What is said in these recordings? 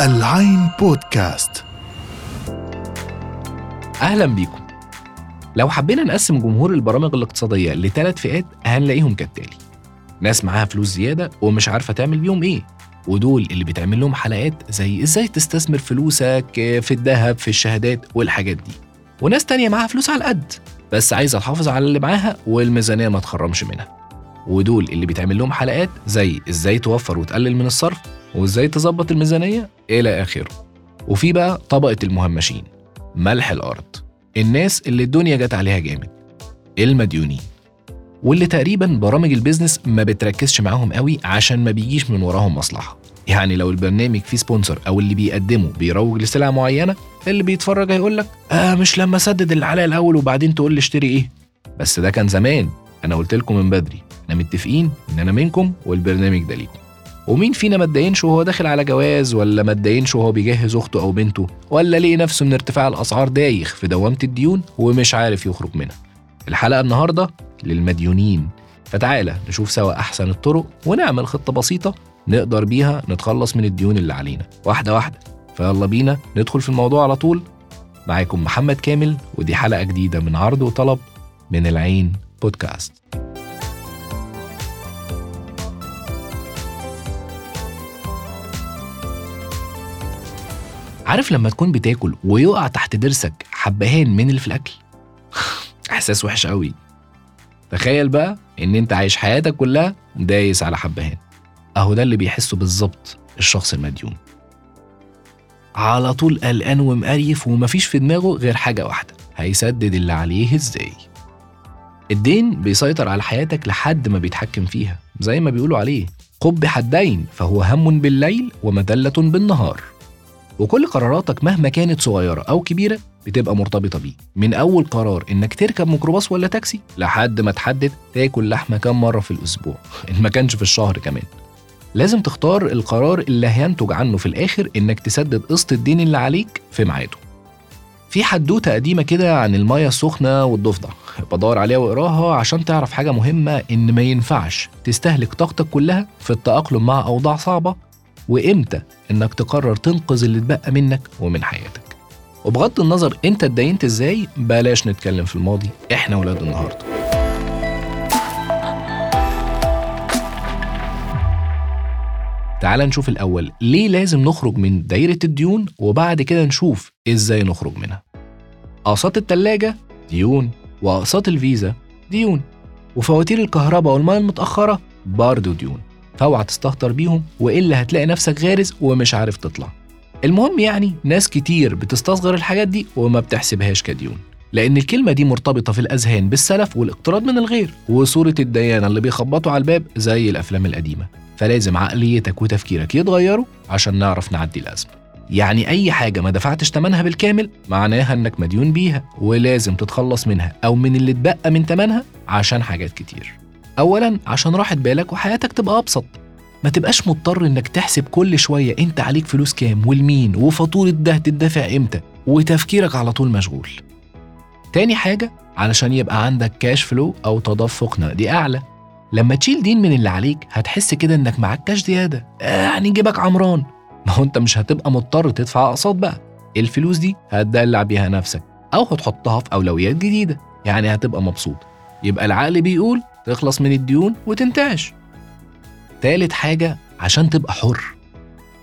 العين بودكاست. أهلا بيكم. لو حبينا نقسم جمهور البرامج الاقتصادية لثلاث فئات هنلاقيهم كالتالي. ناس معاها فلوس زيادة ومش عارفة تعمل بيهم إيه. ودول اللي بيتعمل لهم حلقات زي إزاي تستثمر فلوسك في الذهب في الشهادات والحاجات دي. وناس تانية معاها فلوس على القد بس عايزة تحافظ على اللي معاها والميزانية ما تخرمش منها. ودول اللي بيتعمل لهم حلقات زي إزاي توفر وتقلل من الصرف وإزاي تظبط الميزانية إلى آخره. وفي بقى طبقة المهمشين ملح الأرض الناس اللي الدنيا جت عليها جامد المديونين واللي تقريبا برامج ال business ما بتركزش معاهم قوي عشان ما بيجيش من وراهم مصلحة. يعني لو البرنامج فيه sponsor أو اللي بيقدمه بيروج لسلعة معينة اللي بيتفرج هيقول لك آه مش لما أسدد اللي عليا الأول وبعدين تقول لي اشتري إيه؟ بس ده كان زمان. أنا قلت لكم من بدري إحنا متفقين إن أنا منكم والبرنامج ده ليكم. ومين فينا ما اتدينش وهو داخل على جواز ولا ما اتدينش وهو بيجهز أخته أو بنته ولا لقي نفسه من ارتفاع الأسعار دايخ في دوامة الديون ومش عارف يخرج منها. الحلقة النهارده للمديونين. فتعالى نشوف سوا أحسن الطرق ونعمل خطة بسيطة نقدر بيها نتخلص من الديون اللي علينا. واحدة واحدة. فيلا بينا ندخل في الموضوع على طول. معاكم محمد كامل ودي حلقة جديدة من عرض وطلب من العين. بودكاست. عارف لما تكون بتاكل ويقع تحت ضرسك حبهان من اللي في الأكل؟ إحساس وحش قوي. تخيل بقى إن أنت عايش حياتك كلها دايس على حبهان. أهو ده اللي بيحسه بالظبط الشخص المديون. على طول قلقان ومقريف ومفيش في دماغه غير حاجة واحدة هيسدد اللي عليه إزاي. الدين بيسيطر على حياتك لحد ما بيتحكم فيها. زي ما بيقولوا عليه قبح الدين فهو هم بالليل ومذلة بالنهار. وكل قراراتك مهما كانت صغيرة أو كبيرة بتبقى مرتبطة بيه من أول قرار إنك تركب ميكروباص ولا تاكسي لحد ما تحدد تاكل لحمة كام مرة في الأسبوع. إن ما كانش في الشهر كمان. لازم تختار القرار اللي هينتج عنه في الآخر إنك تسدد قسط الدين اللي عليك في ميعاده. في حدوتة قديمة كده عن المية السخنة والضفدع. بدور عليها واقراها عشان تعرف حاجة مهمة إن ما ينفعش تستهلك طاقتك كلها في التأقلم مع أوضاع صعبة وإمتى إنك تقرر تنقذ اللي اتبقى منك ومن حياتك. وبغض النظر أنت اتدينت إزاي بلاش نتكلم في الماضي. إحنا ولاد النهارده. تعال نشوف الأول ليه لازم نخرج من دايرة الديون وبعد كده نشوف إزاي نخرج منها؟ أقساط التلاجة ديون. وأقساط الفيزا ديون. وفواتير الكهرباء والمياه المتأخرة برضه ديون. فاوعى تستهتر بيهم وإلا هتلاقي نفسك غارز ومش عارف تطلع. المهم يعني ناس كتير بتستصغر الحاجات دي وما بتحسبهاش كديون. لأن الكلمة دي مرتبطة في الأذهان بالسلف والاقتراض من الغير وصورة الديانة اللي بيخبطوا على الباب زي الأفلام القديمة. فلازم عقليتك وتفكيرك يتغيروا عشان نعرف نعدي الأزمة. يعني أي حاجة ما دفعتش تمنها بالكامل معناها إنك مديون بيها ولازم تتخلص منها أو من اللي اتبقى من تمنها عشان حاجات كتير. أولا عشان راحة بالك وحياتك تبقى أبسط. ما تبقاش مضطر إنك تحسب كل شوية أنت عليك فلوس كام والمين وفاتورة ده تدفع إمتى وتفكيرك على طول مشغول. تاني حاجة علشان يبقى عندك كاش فلو أو تدفق نقدي أعلى. لما تشيل دين من اللي عليك هتحس كده إنك معاك كاش زيادة. آه يعني جيبك عمران. ما هو أنت مش هتبقى مضطر تدفع أقساط بقى. الفلوس دي؟ هتدلع بيها نفسك أو هتحطها في أولويات جديدة. يعني هتبقى مبسوط. يبقى العقل بيقول تخلص من الديون وتنتعش. تالت حاجة عشان تبقى حر.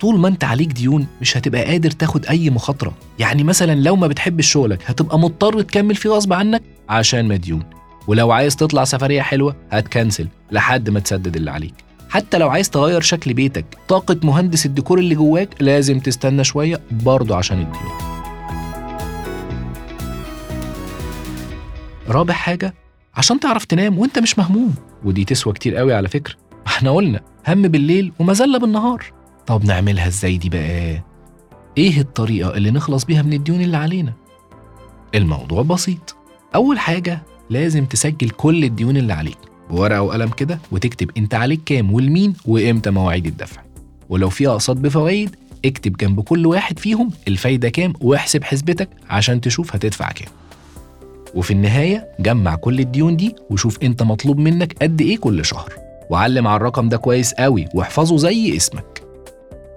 طول ما انت عليك ديون مش هتبقى قادر تاخد أي مخاطرة. يعني مثلا لو ما بتحبش شغلك هتبقى مضطر تكمل فيه غصب عنك عشان مديون ولو عايز تطلع سفرية حلوة هتكنسل لحد ما تسدد اللي عليك. حتى لو عايز تغير شكل بيتك طاقة مهندس الديكور اللي جواك لازم تستنى شوية برضه عشان الديون رابع حاجة عشان تعرف تنام وانت مش مهموم ودي تسوى كتير قوي على فكرة. إحنا قلنا هم بالليل ومذلة بالنهار. طب نعملها إزاي دي بقى؟ إيه الطريقة اللي نخلص بيها من الديون اللي علينا؟ الموضوع بسيط. أول حاجة لازم تسجل كل الديون اللي عليك. بورقة وقلم كده وتكتب انت عليك كام والمين وامتى مواعيد الدفع. ولو في أقساط بفوائد اكتب جنب كل واحد فيهم الفايدة كام واحسب حسبتك عشان تشوف هتدفع كام. وفي النهاية جمع كل الديون دي وشوف انت مطلوب منك قد إيه كل شهر. وعلم على الرقم ده كويس قوي واحفظه زي اسمك.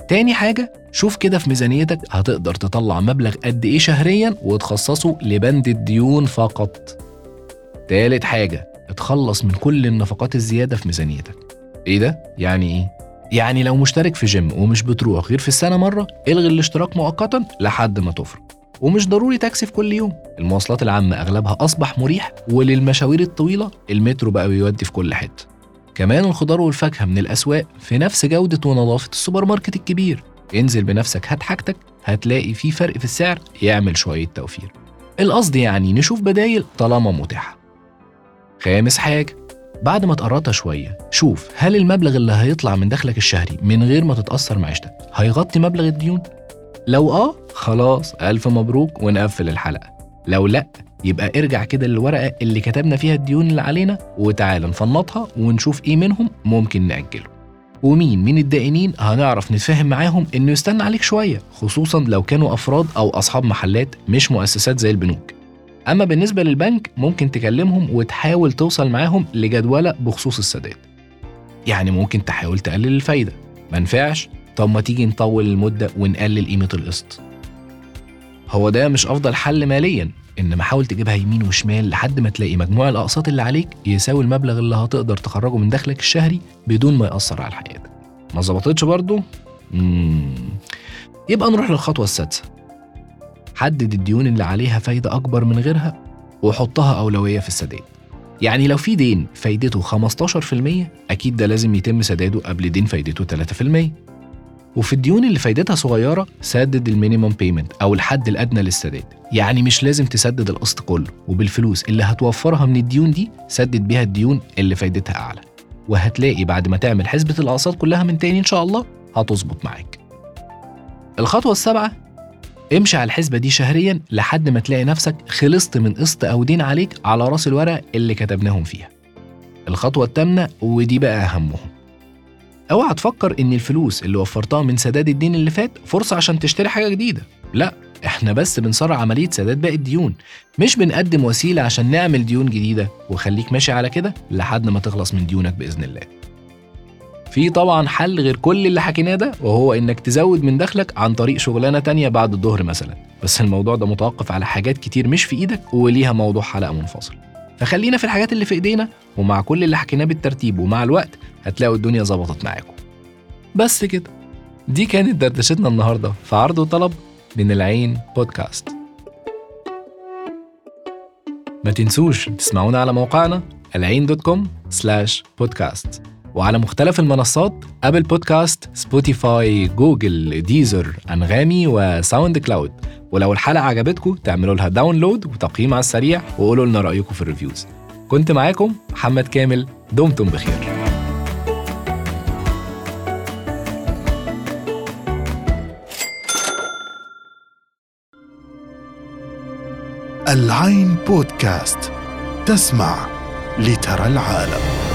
تاني حاجة شوف كده في ميزانيتك هتقدر تطلع مبلغ قد إيه شهريا وتخصصه لبند الديون فقط. تالت حاجة اتخلص من كل النفقات الزيادة في ميزانيتك. إيه ده؟ يعني إيه؟ يعني لو مشترك في جيم ومش بتروح غير في السنة مرة إلغي الاشتراك مؤقتا لحد ما تفرج. ومش ضروري تاكسي في كل يوم. المواصلات العامة أغلبها أصبح مريح وللمشاوير الطويلة المترو بقى بيودي في كل حتة. كمان الخضار والفاكهة من الأسواق في نفس جودة ونظافة السوبر ماركت الكبير. انزل بنفسك هات حاجتك هتلاقي في فرق في السعر يعمل شوية توفير. القصد يعني نشوف بدايل طالما متاحة. خامس حاجة. بعد ما تقرطها شوية شوف هل المبلغ اللي هيطلع من دخلك الشهري من غير ما تتأثر معيشتك هيغطي مبلغ الديون؟ لو آه خلاص ألف مبروك ونقفل الحلقة. لو لأ يبقى ارجع كده للورقة اللي كتبنا فيها الديون اللي علينا وتعالى نفنطها ونشوف إيه منهم ممكن نأجله. ومين؟ من الدائنين؟ هنعرف نتفاهم معاهم إنه يستنى عليك شوية خصوصا لو كانوا أفراد أو أصحاب محلات مش مؤسسات زي البنوك. أما بالنسبة للبنك ممكن تكلمهم وتحاول توصل معاهم لجدولة بخصوص السداد. يعني ممكن تحاول تقلل الفايدة. منفعش طب ما تيجي نطول المدة ونقلل قيمة القسط. هو ده مش أفضل حل ماليا إنما حاول تجيبها يمين وشمال لحد ما تلاقي مجموع الأقساط اللي عليك يساوي المبلغ اللي هتقدر تخرجه من دخلك الشهري بدون ما يأثر على حياتك ما ظبطتش برضو؟ مم. يبقى نروح للخطوة السادسة. حدد الديون اللي عليها فايدة أكبر من غيرها وحطها أولوية في السداد. يعني لو في دين فايدته 15% أكيد ده لازم يتم سداده قبل دين فايدته 3% وفي الديون اللي فايدتها صغيرة سدد ال minimum payment أو الحد الأدنى للسداد. يعني مش لازم تسدد القسط كله وبالفلوس اللي هتوفرها من الديون دي سدد بيها الديون اللي فايدتها أعلى. وهتلاقي بعد ما تعمل حسبة الأقساط كلها من تاني إن شاء الله هتظبط معاك. الخطوة السابعة امشي على الحسبة دي شهريا لحد ما تلاقي نفسك خلصت من قسط أو دين عليك على رأس الورق اللي كتبناهم فيها. الخطوة التامنة ودي بقى أهمهم. أوعى تفكر إن الفلوس اللي وفرتها من سداد الدين اللي فات فرصة عشان تشتري حاجة جديدة. لا إحنا بس بنسرع عملية سداد باقي الديون. مش بنقدم وسيلة عشان نعمل ديون جديدة وخليك ماشي على كده لحد ما تخلص من ديونك بإذن الله. في طبعا حل غير كل اللي حكيناه ده وهو إنك تزود من دخلك عن طريق شغلانة تانية بعد الظهر مثلا. بس الموضوع ده متوقف على حاجات كتير مش في إيدك وليها موضوع حلقة منفصل. فخلينا في الحاجات اللي في إيدينا ومع كل اللي حكيناه بالترتيب ومع الوقت هتلاقوا الدنيا ظبطت معاكم. بس كده. دي كانت دردشتنا النهارده في عرض وطلب من العين بودكاست. ما تنسوش تسمعونا على موقعنا العين dot com slash podcast وعلى مختلف المنصات أبل بودكاست سبوتيفاي جوجل ديزر أنغامي وساوند كلاود ولو الحلقة عجبتكم تعملوا لها download وتقييم على السريع وقولوا لنا رأيكم في ال reviews كنت معاكم محمد كامل. دمتم بخير. العين بودكاست تسمع لترى العالم.